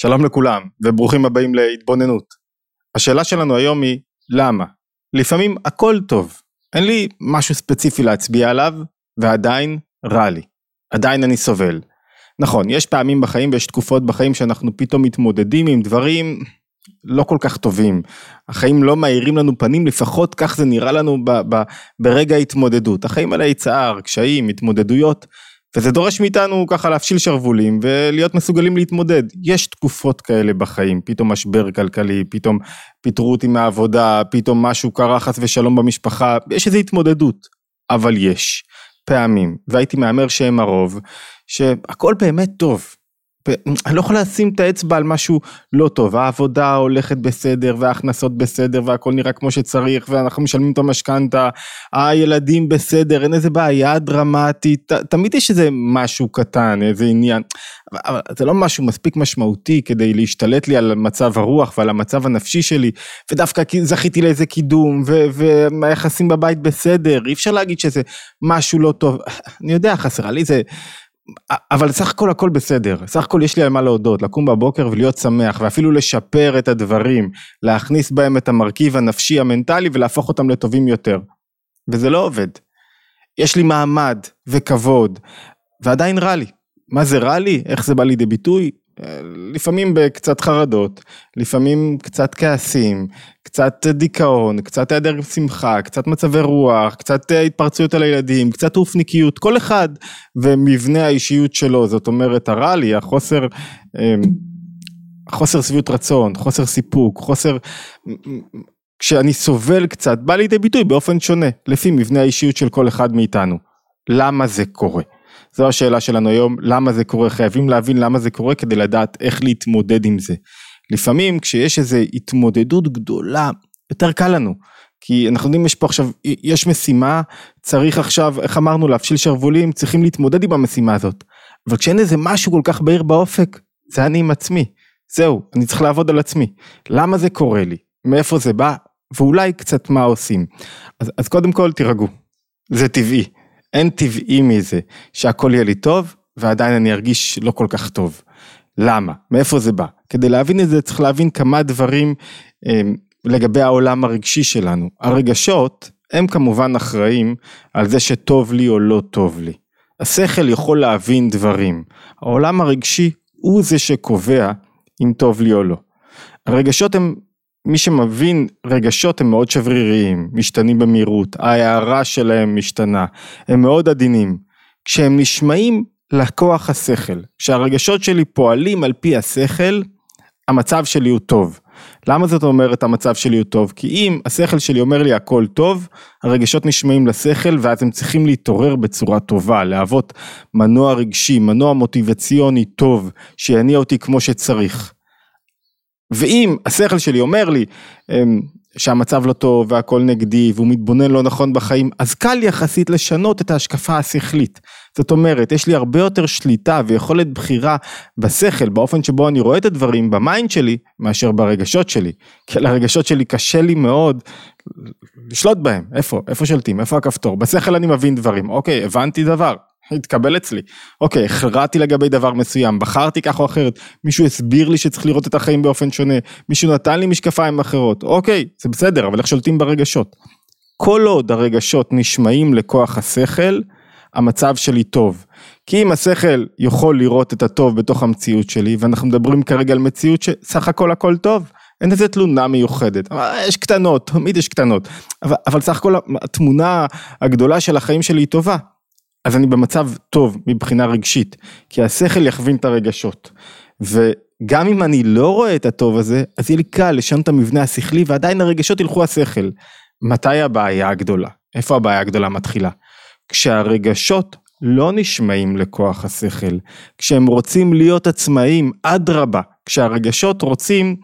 שלום לכולם וברוכים הבאים להתבוננות. השאלה שלנו היום היא למה? לפעמים הכל טוב, אין לי משהו ספציפי להצביע עליו ועדיין רע לי, עדיין אני סובל. נכון, יש פעמים בחיים ויש תקופות בחיים שאנחנו פתאום מתמודדים עם דברים לא כל כך טובים. החיים לא מאירים לנו פנים, לפחות כך זה נראה לנו ב- ב- ברגע ההתמודדות. החיים מלאי צער, קשיים, התמודדויות. וזה דורש מאיתנו ככה להפשיל שרוולים ולהיות מסוגלים להתמודד. יש תקופות כאלה בחיים, פתאום משבר כלכלי, פתאום פיטרו אותי מהעבודה, פתאום משהו קרה חס ושלום במשפחה, יש איזו התמודדות, אבל יש פעמים, והייתי מהמר שהם הרוב, שהכל באמת טוב. אני לא יכול לשים את האצבע על משהו לא טוב, העבודה הולכת בסדר וההכנסות בסדר והכל נראה כמו שצריך ואנחנו משלמים את המשכנתה, הילדים בסדר, אין איזה בעיה דרמטית, תמיד יש איזה משהו קטן, איזה עניין, אבל זה לא משהו מספיק משמעותי כדי להשתלט לי על מצב הרוח ועל המצב הנפשי שלי, ודווקא זכיתי לאיזה קידום והיחסים בבית בסדר, אי אפשר להגיד שזה משהו לא טוב, אני יודע, חסרה לי איזה... אבל סך הכל הכל בסדר, סך הכל יש לי על מה להודות, לקום בבוקר ולהיות שמח ואפילו לשפר את הדברים, להכניס בהם את המרכיב הנפשי המנטלי ולהפוך אותם לטובים יותר. וזה לא עובד. יש לי מעמד וכבוד ועדיין רע לי. מה זה רע לי? איך זה בא לידי ביטוי? לפעמים בקצת חרדות, לפעמים קצת כעסים, קצת דיכאון, קצת היעדר שמחה, קצת מצבי רוח, קצת התפרצויות על הילדים, קצת אופניקיות, כל אחד ומבנה האישיות שלו, זאת אומרת הרע החוסר, אמ, חוסר שביעות רצון, חוסר סיפוק, חוסר, כשאני סובל קצת, בא לידי ביטוי באופן שונה, לפי מבנה האישיות של כל אחד מאיתנו. למה זה קורה? זו השאלה שלנו היום, למה זה קורה, חייבים להבין למה זה קורה כדי לדעת איך להתמודד עם זה. לפעמים כשיש איזו התמודדות גדולה, יותר קל לנו. כי אנחנו יודעים יש פה עכשיו, יש משימה, צריך עכשיו, איך אמרנו, להפשיל שרוולים, צריכים להתמודד עם המשימה הזאת. אבל כשאין איזה משהו כל כך בהיר באופק, זה אני עם עצמי. זהו, אני צריך לעבוד על עצמי. למה זה קורה לי? מאיפה זה בא? ואולי קצת מה עושים. אז, אז קודם כל תירגעו, זה טבעי. אין טבעי מזה שהכל יהיה לי טוב ועדיין אני ארגיש לא כל כך טוב. למה? מאיפה זה בא? כדי להבין את זה צריך להבין כמה דברים אה, לגבי העולם הרגשי שלנו. הרגשות הם כמובן אחראים על זה שטוב לי או לא טוב לי. השכל יכול להבין דברים, העולם הרגשי הוא זה שקובע אם טוב לי או לא. הרגשות הם מי שמבין רגשות הם מאוד שבריריים, משתנים במהירות, ההערה שלהם משתנה, הם מאוד עדינים. כשהם נשמעים לכוח השכל, כשהרגשות שלי פועלים על פי השכל, המצב שלי הוא טוב. למה זאת אומרת המצב שלי הוא טוב? כי אם השכל שלי אומר לי הכל טוב, הרגשות נשמעים לשכל ואז הם צריכים להתעורר בצורה טובה, להוות מנוע רגשי, מנוע מוטיבציוני טוב, שיניע אותי כמו שצריך. ואם השכל שלי אומר לי אמ, שהמצב לא טוב והכל נגדי והוא מתבונן לא נכון בחיים, אז קל יחסית לשנות את ההשקפה השכלית. זאת אומרת, יש לי הרבה יותר שליטה ויכולת בחירה בשכל, באופן שבו אני רואה את הדברים ב mind שלי, מאשר ברגשות שלי. כי על הרגשות שלי קשה לי מאוד לשלוט בהם. איפה? איפה שולטים? איפה הכפתור? בשכל אני מבין דברים. אוקיי, הבנתי דבר. התקבל אצלי. אוקיי, הכרעתי לגבי דבר מסוים, בחרתי כך או אחרת, מישהו הסביר לי שצריך לראות את החיים באופן שונה, מישהו נתן לי משקפיים אחרות, אוקיי, זה בסדר, אבל איך שולטים ברגשות? כל עוד הרגשות נשמעים לכוח השכל, המצב שלי טוב. כי אם השכל יכול לראות את הטוב בתוך המציאות שלי, ואנחנו מדברים כרגע על מציאות שסך הכל הכל טוב, אין איזה תלונה מיוחדת, יש קטנות, תמיד יש קטנות, אבל, אבל סך הכל התמונה הגדולה של החיים שלי היא טובה. אז אני במצב טוב מבחינה רגשית, כי השכל יכווין את הרגשות. וגם אם אני לא רואה את הטוב הזה, אז יהיה לי קל לשנות את המבנה השכלי ועדיין הרגשות ילכו השכל. מתי הבעיה הגדולה? איפה הבעיה הגדולה מתחילה? כשהרגשות לא נשמעים לכוח השכל, כשהם רוצים להיות עצמאים, אדרבה, כשהרגשות רוצים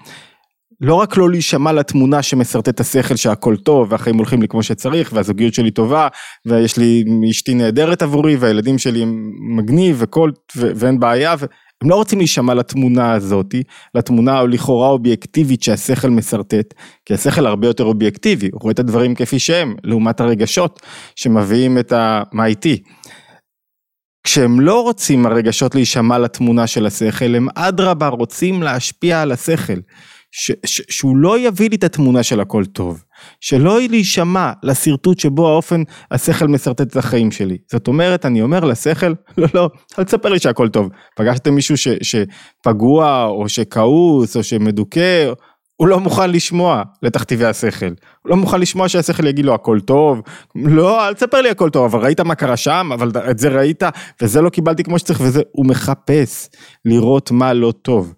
לא רק לא להישמע לתמונה שמשרטט את השכל שהכל טוב והחיים הולכים לי כמו שצריך והזוגיות שלי טובה ויש לי אשתי נהדרת עבורי והילדים שלי מגניב וכל ואין בעיה הם לא רוצים להישמע לתמונה הזאתי, לתמונה לכאורה אובייקטיבית שהשכל משרטט, כי השכל הרבה יותר אובייקטיבי, הוא רואה את הדברים כפי שהם, לעומת הרגשות שמביאים את ה... מה איתי. כשהם לא רוצים הרגשות להישמע לתמונה של השכל, הם אדרבה רוצים להשפיע על השכל. ש, ש, שהוא לא יביא לי את התמונה של הכל טוב, שלא להישמע לשרטוט שבו האופן השכל משרטט את החיים שלי. זאת אומרת, אני אומר לשכל, לא, לא, אל תספר לי שהכל טוב. פגשתם מישהו ש, שפגוע, או שכעוס, או שמדוכא, הוא לא מוכן לשמוע לתכתיבי השכל. הוא לא מוכן לשמוע שהשכל יגיד לו הכל טוב. לא, אל תספר לי הכל טוב, אבל ראית מה קרה שם, אבל את זה ראית, וזה לא קיבלתי כמו שצריך, וזה, הוא מחפש לראות מה לא טוב.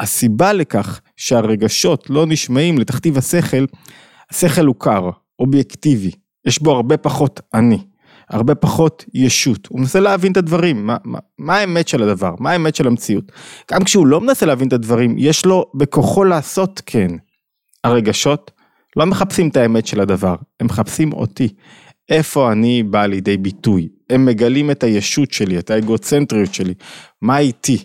והסיבה לכך שהרגשות לא נשמעים לתכתיב השכל, השכל הוא קר, אובייקטיבי, יש בו הרבה פחות אני, הרבה פחות ישות, הוא מנסה להבין את הדברים, מה, מה, מה האמת של הדבר, מה האמת של המציאות. גם כשהוא לא מנסה להבין את הדברים, יש לו בכוחו לעשות כן. הרגשות לא מחפשים את האמת של הדבר, הם מחפשים אותי. איפה אני בא לידי ביטוי, הם מגלים את הישות שלי, את האגוצנטריות שלי, מה איתי.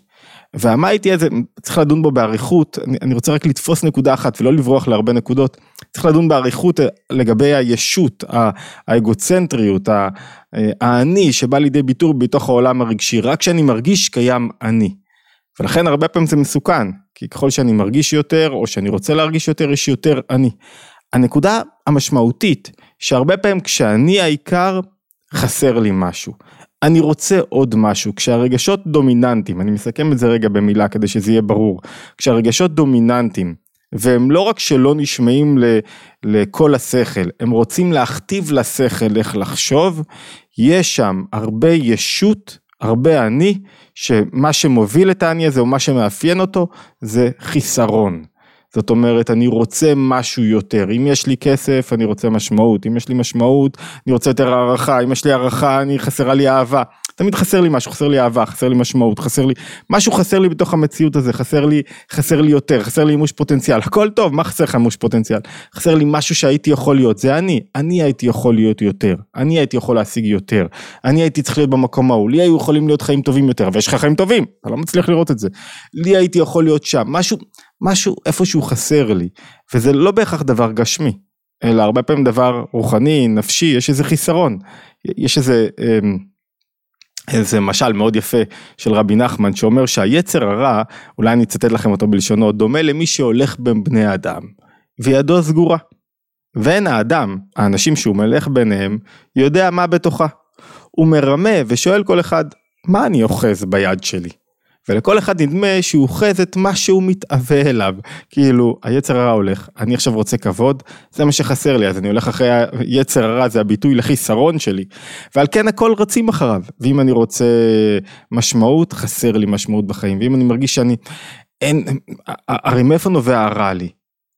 והמה איתי הזה, צריך לדון בו באריכות, אני, אני רוצה רק לתפוס נקודה אחת ולא לברוח להרבה נקודות, צריך לדון באריכות לגבי הישות, האגוצנטריות, האני שבא לידי ביטור בתוך העולם הרגשי, רק כשאני מרגיש קיים אני. ולכן הרבה פעמים זה מסוכן, כי ככל שאני מרגיש יותר, או שאני רוצה להרגיש יותר, יש יותר אני. הנקודה המשמעותית, שהרבה פעמים כשאני העיקר, חסר לי משהו. אני רוצה עוד משהו, כשהרגשות דומיננטיים, אני מסכם את זה רגע במילה כדי שזה יהיה ברור, כשהרגשות דומיננטיים, והם לא רק שלא נשמעים לכל השכל, הם רוצים להכתיב לשכל איך לחשוב, יש שם הרבה ישות, הרבה אני, שמה שמוביל את האני הזה או מה שמאפיין אותו זה חיסרון. זאת אומרת, אני רוצה משהו יותר. אם יש לי כסף, אני רוצה משמעות. אם יש לי משמעות, אני רוצה יותר הערכה. אם יש לי הערכה, אני חסרה לי אהבה. תמיד חסר לי משהו, חסר לי אהבה, חסר לי משמעות, חסר לי, משהו חסר לי בתוך המציאות הזה, חסר לי, חסר לי יותר, חסר לי אימוש פוטנציאל, הכל טוב, מה חסר לך אימוש פוטנציאל? חסר לי משהו שהייתי יכול להיות, זה אני, אני הייתי יכול להיות יותר, אני הייתי יכול להשיג יותר, אני הייתי צריך להיות במקום ההוא, לי היו יכולים להיות חיים טובים יותר, ויש לך חיים טובים, אתה לא מצליח לראות את זה, לי הייתי יכול להיות שם, משהו, משהו איפשהו חסר לי, וזה לא בהכרח דבר גשמי, אלא הרבה פעמים דבר רוחני, נפשי, יש איזה חיסרון, יש איזה... אה, איזה משל מאוד יפה של רבי נחמן שאומר שהיצר הרע, אולי אני אצטט לכם אותו בלשונו, דומה למי שהולך בין בני אדם וידו סגורה. ואין האדם, האנשים שהוא מלך ביניהם, יודע מה בתוכה. הוא מרמה ושואל כל אחד, מה אני אוחז ביד שלי? ולכל אחד נדמה שהוא אוחז את מה שהוא מתאווה אליו. כאילו, היצר הרע הולך, אני עכשיו רוצה כבוד, זה מה שחסר לי, אז אני הולך אחרי היצר הרע, זה הביטוי לחיסרון שלי. ועל כן הכל רצים אחריו. ואם אני רוצה משמעות, חסר לי משמעות בחיים. ואם אני מרגיש שאני, אין, הרי מאיפה נובע הרע לי?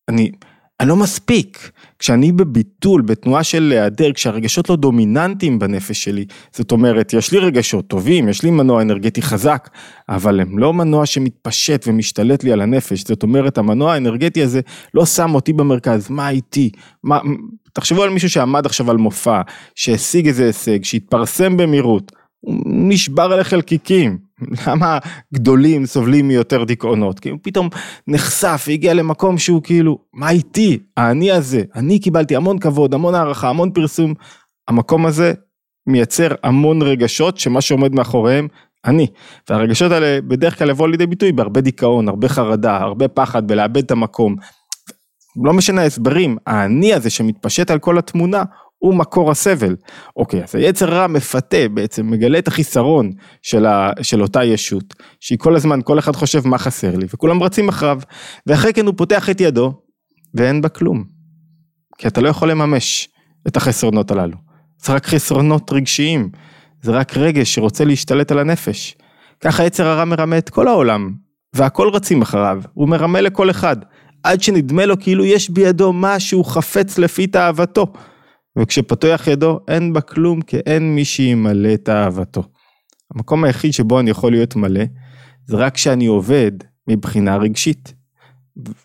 אני... אני לא מספיק. כשאני בביטול, בתנועה של להיעדר, כשהרגשות לא דומיננטיים בנפש שלי, זאת אומרת, יש לי רגשות טובים, יש לי מנוע אנרגטי חזק, אבל הם לא מנוע שמתפשט ומשתלט לי על הנפש, זאת אומרת, המנוע האנרגטי הזה לא שם אותי במרכז, מה איתי? מה, תחשבו על מישהו שעמד עכשיו על מופע, שהשיג איזה הישג, שהתפרסם במהירות, הוא נשבר לחלקיקים. למה גדולים סובלים מיותר דיכאונות? כי הוא פתאום נחשף והגיע למקום שהוא כאילו, מה איתי? האני הזה, אני קיבלתי המון כבוד, המון הערכה, המון פרסום. המקום הזה מייצר המון רגשות שמה שעומד מאחוריהם, אני. והרגשות האלה בדרך כלל יבואו לידי ביטוי בהרבה דיכאון, הרבה חרדה, הרבה פחד, בלאבד את המקום. לא משנה ההסברים, האני הזה שמתפשט על כל התמונה, הוא מקור הסבל. אוקיי, אז היצר רע מפתה בעצם, מגלה את החיסרון של, ה, של אותה ישות, שהיא כל הזמן, כל אחד חושב מה חסר לי, וכולם רצים אחריו, ואחרי כן הוא פותח את ידו, ואין בה כלום. כי אתה לא יכול לממש את החסרונות הללו. זה רק חסרונות רגשיים, זה רק רגש שרוצה להשתלט על הנפש. ככה יצר הרע מרמה את כל העולם, והכל רצים אחריו, הוא מרמה לכל אחד, עד שנדמה לו כאילו יש בידו משהו חפץ לפי תאוותו. וכשפתוח ידו אין בה כלום כי אין מי שימלא את אהבתו. המקום היחיד שבו אני יכול להיות מלא זה רק כשאני עובד מבחינה רגשית.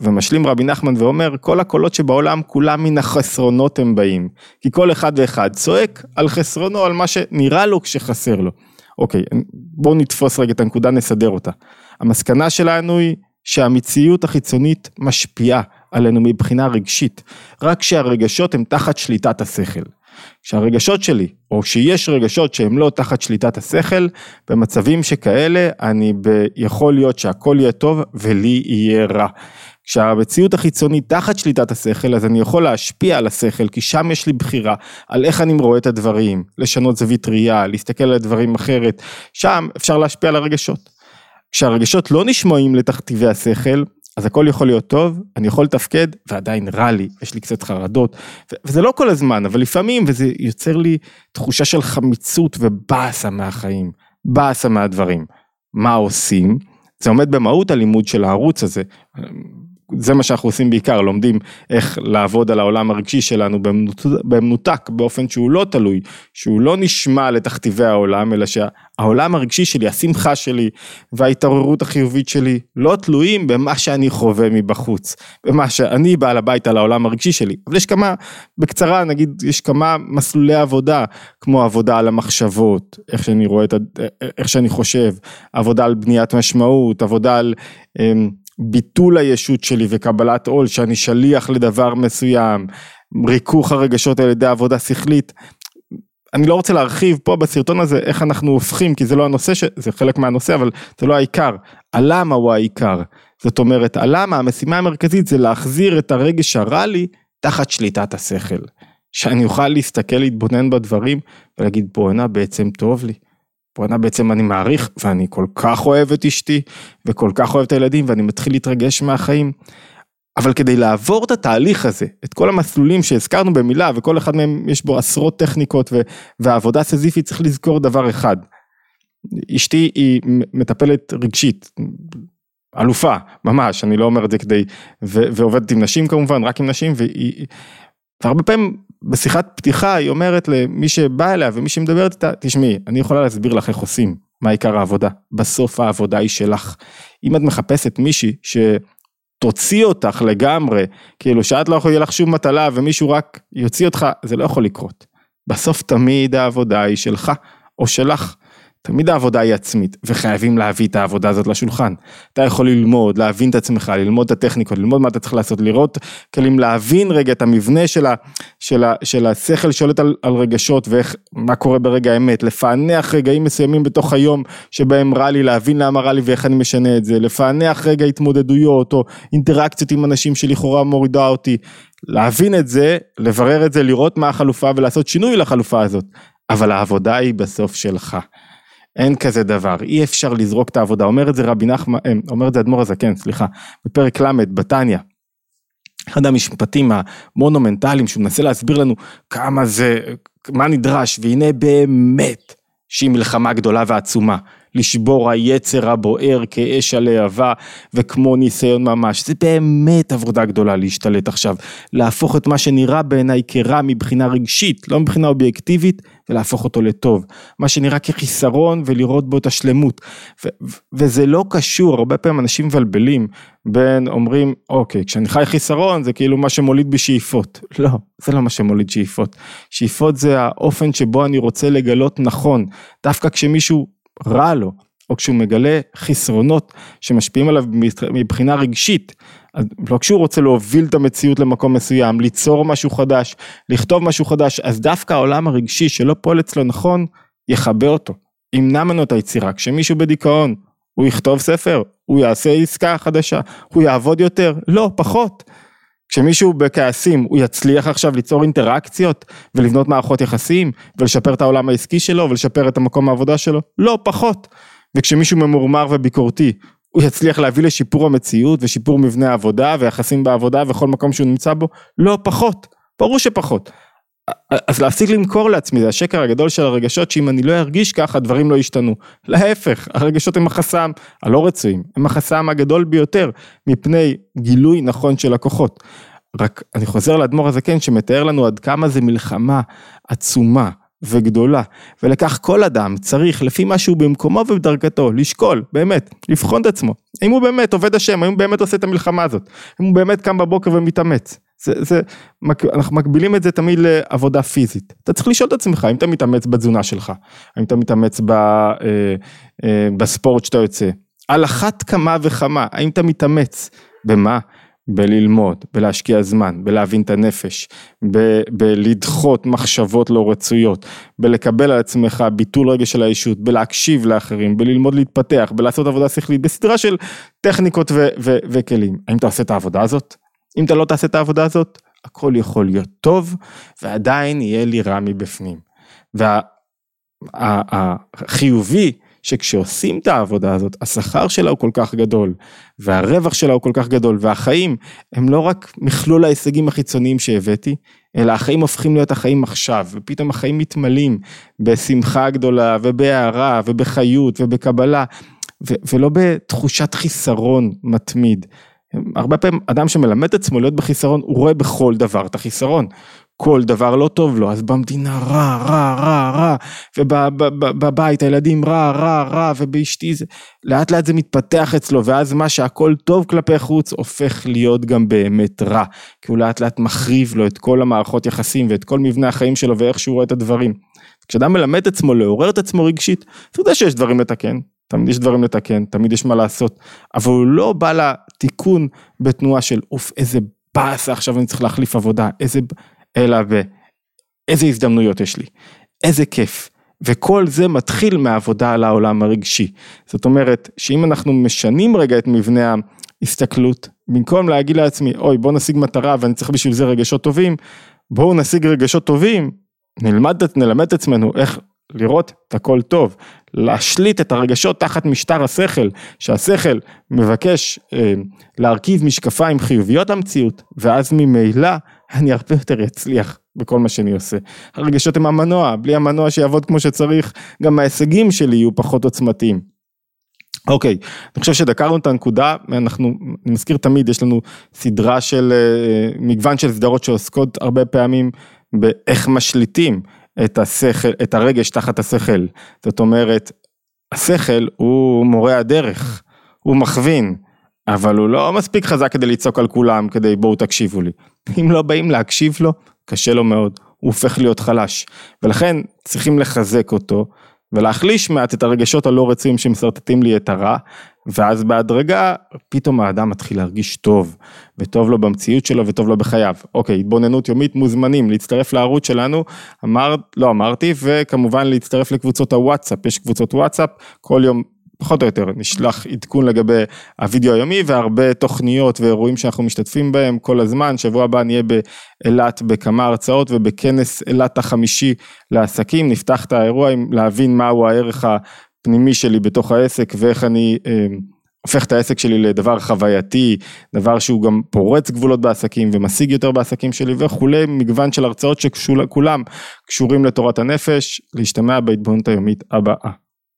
ומשלים רבי נחמן ואומר כל הקולות שבעולם כולם מן החסרונות הם באים כי כל אחד ואחד צועק על חסרונו על מה שנראה לו כשחסר לו. אוקיי בואו נתפוס רגע את הנקודה נסדר אותה. המסקנה שלנו היא שהמציאות החיצונית משפיעה עלינו מבחינה רגשית, רק כשהרגשות הם תחת שליטת השכל. שהרגשות שלי, או שיש רגשות שהם לא תחת שליטת השכל, במצבים שכאלה אני ב... יכול להיות שהכל יהיה טוב ולי יהיה רע. כשהמציאות החיצונית תחת שליטת השכל אז אני יכול להשפיע על השכל כי שם יש לי בחירה על איך אני רואה את הדברים, לשנות זווית ראייה, להסתכל על הדברים אחרת, שם אפשר להשפיע על הרגשות. כשהרגשות לא נשמעים לתכתיבי השכל אז הכל יכול להיות טוב, אני יכול לתפקד ועדיין רע לי, יש לי קצת חרדות, וזה לא כל הזמן, אבל לפעמים, וזה יוצר לי תחושה של חמיצות ובאסה מהחיים, באסה מהדברים. מה עושים? זה עומד במהות הלימוד של הערוץ הזה. זה מה שאנחנו עושים בעיקר, לומדים איך לעבוד על העולם הרגשי שלנו במנותק, באופן שהוא לא תלוי, שהוא לא נשמע לתכתיבי העולם, אלא שהעולם הרגשי שלי, השמחה שלי וההתעוררות החיובית שלי, לא תלויים במה שאני חווה מבחוץ, במה שאני בעל הבית על העולם הרגשי שלי. אבל יש כמה, בקצרה נגיד, יש כמה מסלולי עבודה, כמו עבודה על המחשבות, איך שאני רואה את, איך שאני חושב, עבודה על בניית משמעות, עבודה על... ביטול הישות שלי וקבלת עול שאני שליח לדבר מסוים, ריכוך הרגשות על ידי עבודה שכלית. אני לא רוצה להרחיב פה בסרטון הזה איך אנחנו הופכים כי זה לא הנושא, ש... זה חלק מהנושא אבל זה לא העיקר, הלמה הוא העיקר. זאת אומרת הלמה המשימה המרכזית זה להחזיר את הרגש הרע לי תחת שליטת השכל. שאני אוכל להסתכל, להתבונן בדברים ולהגיד בואנה בעצם טוב לי. בואנה בעצם אני מעריך ואני כל כך אוהב את אשתי וכל כך אוהב את הילדים ואני מתחיל להתרגש מהחיים. אבל כדי לעבור את התהליך הזה, את כל המסלולים שהזכרנו במילה וכל אחד מהם יש בו עשרות טכניקות ו- ועבודה סזיפית צריך לזכור דבר אחד. אשתי היא מטפלת רגשית, אלופה, ממש, אני לא אומר את זה כדי, ו- ועובדת עם נשים כמובן, רק עם נשים, והיא, והרבה פעמים בשיחת פתיחה היא אומרת למי שבא אליה ומי שמדברת איתה, תשמעי, אני יכולה להסביר לך איך עושים, מה עיקר העבודה, בסוף העבודה היא שלך. אם את מחפשת מישהי שתוציא אותך לגמרי, כאילו שאת לא יכולה, לך שום מטלה ומישהו רק יוציא אותך, זה לא יכול לקרות. בסוף תמיד העבודה היא שלך או שלך. תמיד העבודה היא עצמית, וחייבים להביא את העבודה הזאת לשולחן. אתה יכול ללמוד, להבין את עצמך, ללמוד את הטכניקות, ללמוד מה אתה צריך לעשות, לראות כלים, להבין רגע את המבנה של, ה, של, ה, של השכל שולט על, על רגשות ואיך, מה קורה ברגע האמת, לפענח רגעים מסוימים בתוך היום שבהם רע לי, להבין למה רע לי ואיך אני משנה את זה, לפענח רגע התמודדויות או אינטראקציות עם אנשים שלכאורה מורידה אותי, להבין את זה, לברר את זה, לראות מה החלופה ולעשות שינוי לחלופה הזאת, אבל העבודה היא בסוף שלך. אין כזה דבר, אי אפשר לזרוק את העבודה, אומר את זה רבי נחמן, אה, אומר את זה אדמו"ר הזקן, סליחה, בפרק ל' בתניא. אחד המשפטים המונומנטליים שהוא מנסה להסביר לנו כמה זה, מה נדרש, והנה באמת שהיא מלחמה גדולה ועצומה. לשבור היצר הבוער כאש הלהבה וכמו ניסיון ממש. זה באמת עבודה גדולה להשתלט עכשיו, להפוך את מה שנראה בעיניי כרע מבחינה רגשית, לא מבחינה אובייקטיבית, ולהפוך אותו לטוב. מה שנראה כחיסרון ולראות בו את השלמות. ו- וזה לא קשור, הרבה פעמים אנשים מבלבלים בין אומרים, אוקיי, כשאני חי חיסרון זה כאילו מה שמוליד בשאיפות. לא, זה לא מה שמוליד שאיפות. שאיפות זה האופן שבו אני רוצה לגלות נכון. דווקא כשמישהו רע לו, או כשהוא מגלה חסרונות שמשפיעים עליו מבחינה רגשית, לא כשהוא רוצה להוביל את המציאות למקום מסוים, ליצור משהו חדש, לכתוב משהו חדש, אז דווקא העולם הרגשי שלא פועל אצלו נכון, יכבה אותו, ימנע ממנו את היצירה. כשמישהו בדיכאון, הוא יכתוב ספר, הוא יעשה עסקה חדשה, הוא יעבוד יותר, לא, פחות. כשמישהו בכעסים הוא יצליח עכשיו ליצור אינטראקציות ולבנות מערכות יחסים ולשפר את העולם העסקי שלו ולשפר את המקום העבודה שלו? לא, פחות. וכשמישהו ממורמר וביקורתי הוא יצליח להביא לשיפור המציאות ושיפור מבנה העבודה ויחסים בעבודה וכל מקום שהוא נמצא בו? לא, פחות. ברור שפחות. אז להפסיק למכור לעצמי זה השקר הגדול של הרגשות שאם אני לא ארגיש ככה דברים לא ישתנו. להפך הרגשות הם החסם הלא רצויים הם החסם הגדול ביותר מפני גילוי נכון של לקוחות. רק אני חוזר לאדמו"ר הזקן שמתאר לנו עד כמה זה מלחמה עצומה וגדולה. ולכך כל אדם צריך לפי מה שהוא במקומו ובדרגתו לשקול באמת לבחון את עצמו. אם הוא באמת עובד השם האם הוא באמת עושה את המלחמה הזאת? אם הוא באמת קם בבוקר ומתאמץ? זה, זה, אנחנו מקבילים את זה תמיד לעבודה פיזית. אתה צריך לשאול את עצמך, האם אתה מתאמץ בתזונה שלך, האם אתה מתאמץ ב, אה, אה, בספורט שאתה יוצא, על אחת כמה וכמה, האם אתה מתאמץ, במה? בללמוד, בלהשקיע זמן, בלהבין את הנפש, ב- בלדחות מחשבות לא רצויות, בלקבל על עצמך ביטול רגש של האישות, בלהקשיב לאחרים, בללמוד להתפתח, בלעשות עבודה שכלית, בסדרה של טכניקות ו- ו- וכלים. האם אתה עושה את העבודה הזאת? אם אתה לא תעשה את העבודה הזאת, הכל יכול להיות טוב ועדיין יהיה לי רע מבפנים. והחיובי וה- שכשעושים את העבודה הזאת, השכר שלה הוא כל כך גדול, והרווח שלה הוא כל כך גדול, והחיים הם לא רק מכלול ההישגים החיצוניים שהבאתי, אלא החיים הופכים להיות החיים עכשיו, ופתאום החיים מתמלאים בשמחה גדולה, ובהערה, ובחיות, ובקבלה, ו- ולא בתחושת חיסרון מתמיד. הרבה פעמים אדם שמלמד את עצמו להיות בחיסרון, הוא רואה בכל דבר את החיסרון. כל דבר לא טוב לו, אז במדינה רע, רע, רע, רע, ובבית הילדים רע, רע, רע, ובאשתי זה, לאט לאט זה מתפתח אצלו, ואז מה שהכל טוב כלפי חוץ, הופך להיות גם באמת רע, כי הוא לאט לאט מחריב לו את כל המערכות יחסים, ואת כל מבנה החיים שלו, ואיך שהוא רואה את הדברים. כשאדם מלמד את עצמו לעורר את עצמו רגשית, אתה יודע שיש דברים לתקן, תמיד יש דברים לתקן, תמיד יש מה לעשות, אבל הוא לא בא לתיקון בתנועה של אוף איזה באסה עכשיו אני צריך להחליף עבודה, איזה, אלא באיזה הזדמנויות יש לי, איזה כיף. וכל זה מתחיל מהעבודה על העולם הרגשי. זאת אומרת, שאם אנחנו משנים רגע את מבנה ההסתכלות, במקום להגיד לעצמי, אוי בוא נשיג מטרה ואני צריך בשביל זה רגשות טובים, בואו נשיג רגשות טובים, נלמד, נלמד את עצמנו איך לראות את הכל טוב, להשליט את הרגשות תחת משטר השכל, שהשכל מבקש אה, להרכיב משקפיים חיוביות למציאות, ואז ממילא אני הרבה יותר אצליח בכל מה שאני עושה. הרגשות הם המנוע, בלי המנוע שיעבוד כמו שצריך, גם ההישגים שלי יהיו פחות עוצמתיים. אוקיי, אני חושב שדקרנו את הנקודה, אנחנו, אני מזכיר תמיד, יש לנו סדרה של, אה, מגוון של סדרות שעוסקות הרבה פעמים באיך משליטים את השכל, את הרגש תחת השכל. זאת אומרת, השכל הוא מורה הדרך, הוא מכווין, אבל הוא לא מספיק חזק כדי לצעוק על כולם, כדי בואו תקשיבו לי. אם לא באים להקשיב לו, קשה לו מאוד, הוא הופך להיות חלש. ולכן צריכים לחזק אותו ולהחליש מעט את הרגשות הלא רצויים שמשרטטים לי את הרע, ואז בהדרגה פתאום האדם מתחיל להרגיש טוב, וטוב לו במציאות שלו וטוב לו בחייו. אוקיי, התבוננות יומית מוזמנים להצטרף לערוץ שלנו, אמרת, לא אמרתי, וכמובן להצטרף לקבוצות הוואטסאפ, יש קבוצות וואטסאפ, כל יום פחות או יותר נשלח עדכון לגבי הוידאו היומי והרבה תוכניות ואירועים שאנחנו משתתפים בהם כל הזמן, שבוע הבא נהיה באילת בכמה הרצאות ובכנס אילת החמישי לעסקים, נפתח את האירוע עם להבין מהו הערך הפנימי שלי בתוך העסק ואיך אני אה, הופך את העסק שלי לדבר חווייתי, דבר שהוא גם פורץ גבולות בעסקים ומשיג יותר בעסקים שלי וכולי, מגוון של הרצאות שכולם קשורים לתורת הנפש, להשתמע בהתבוננות היומית הבאה.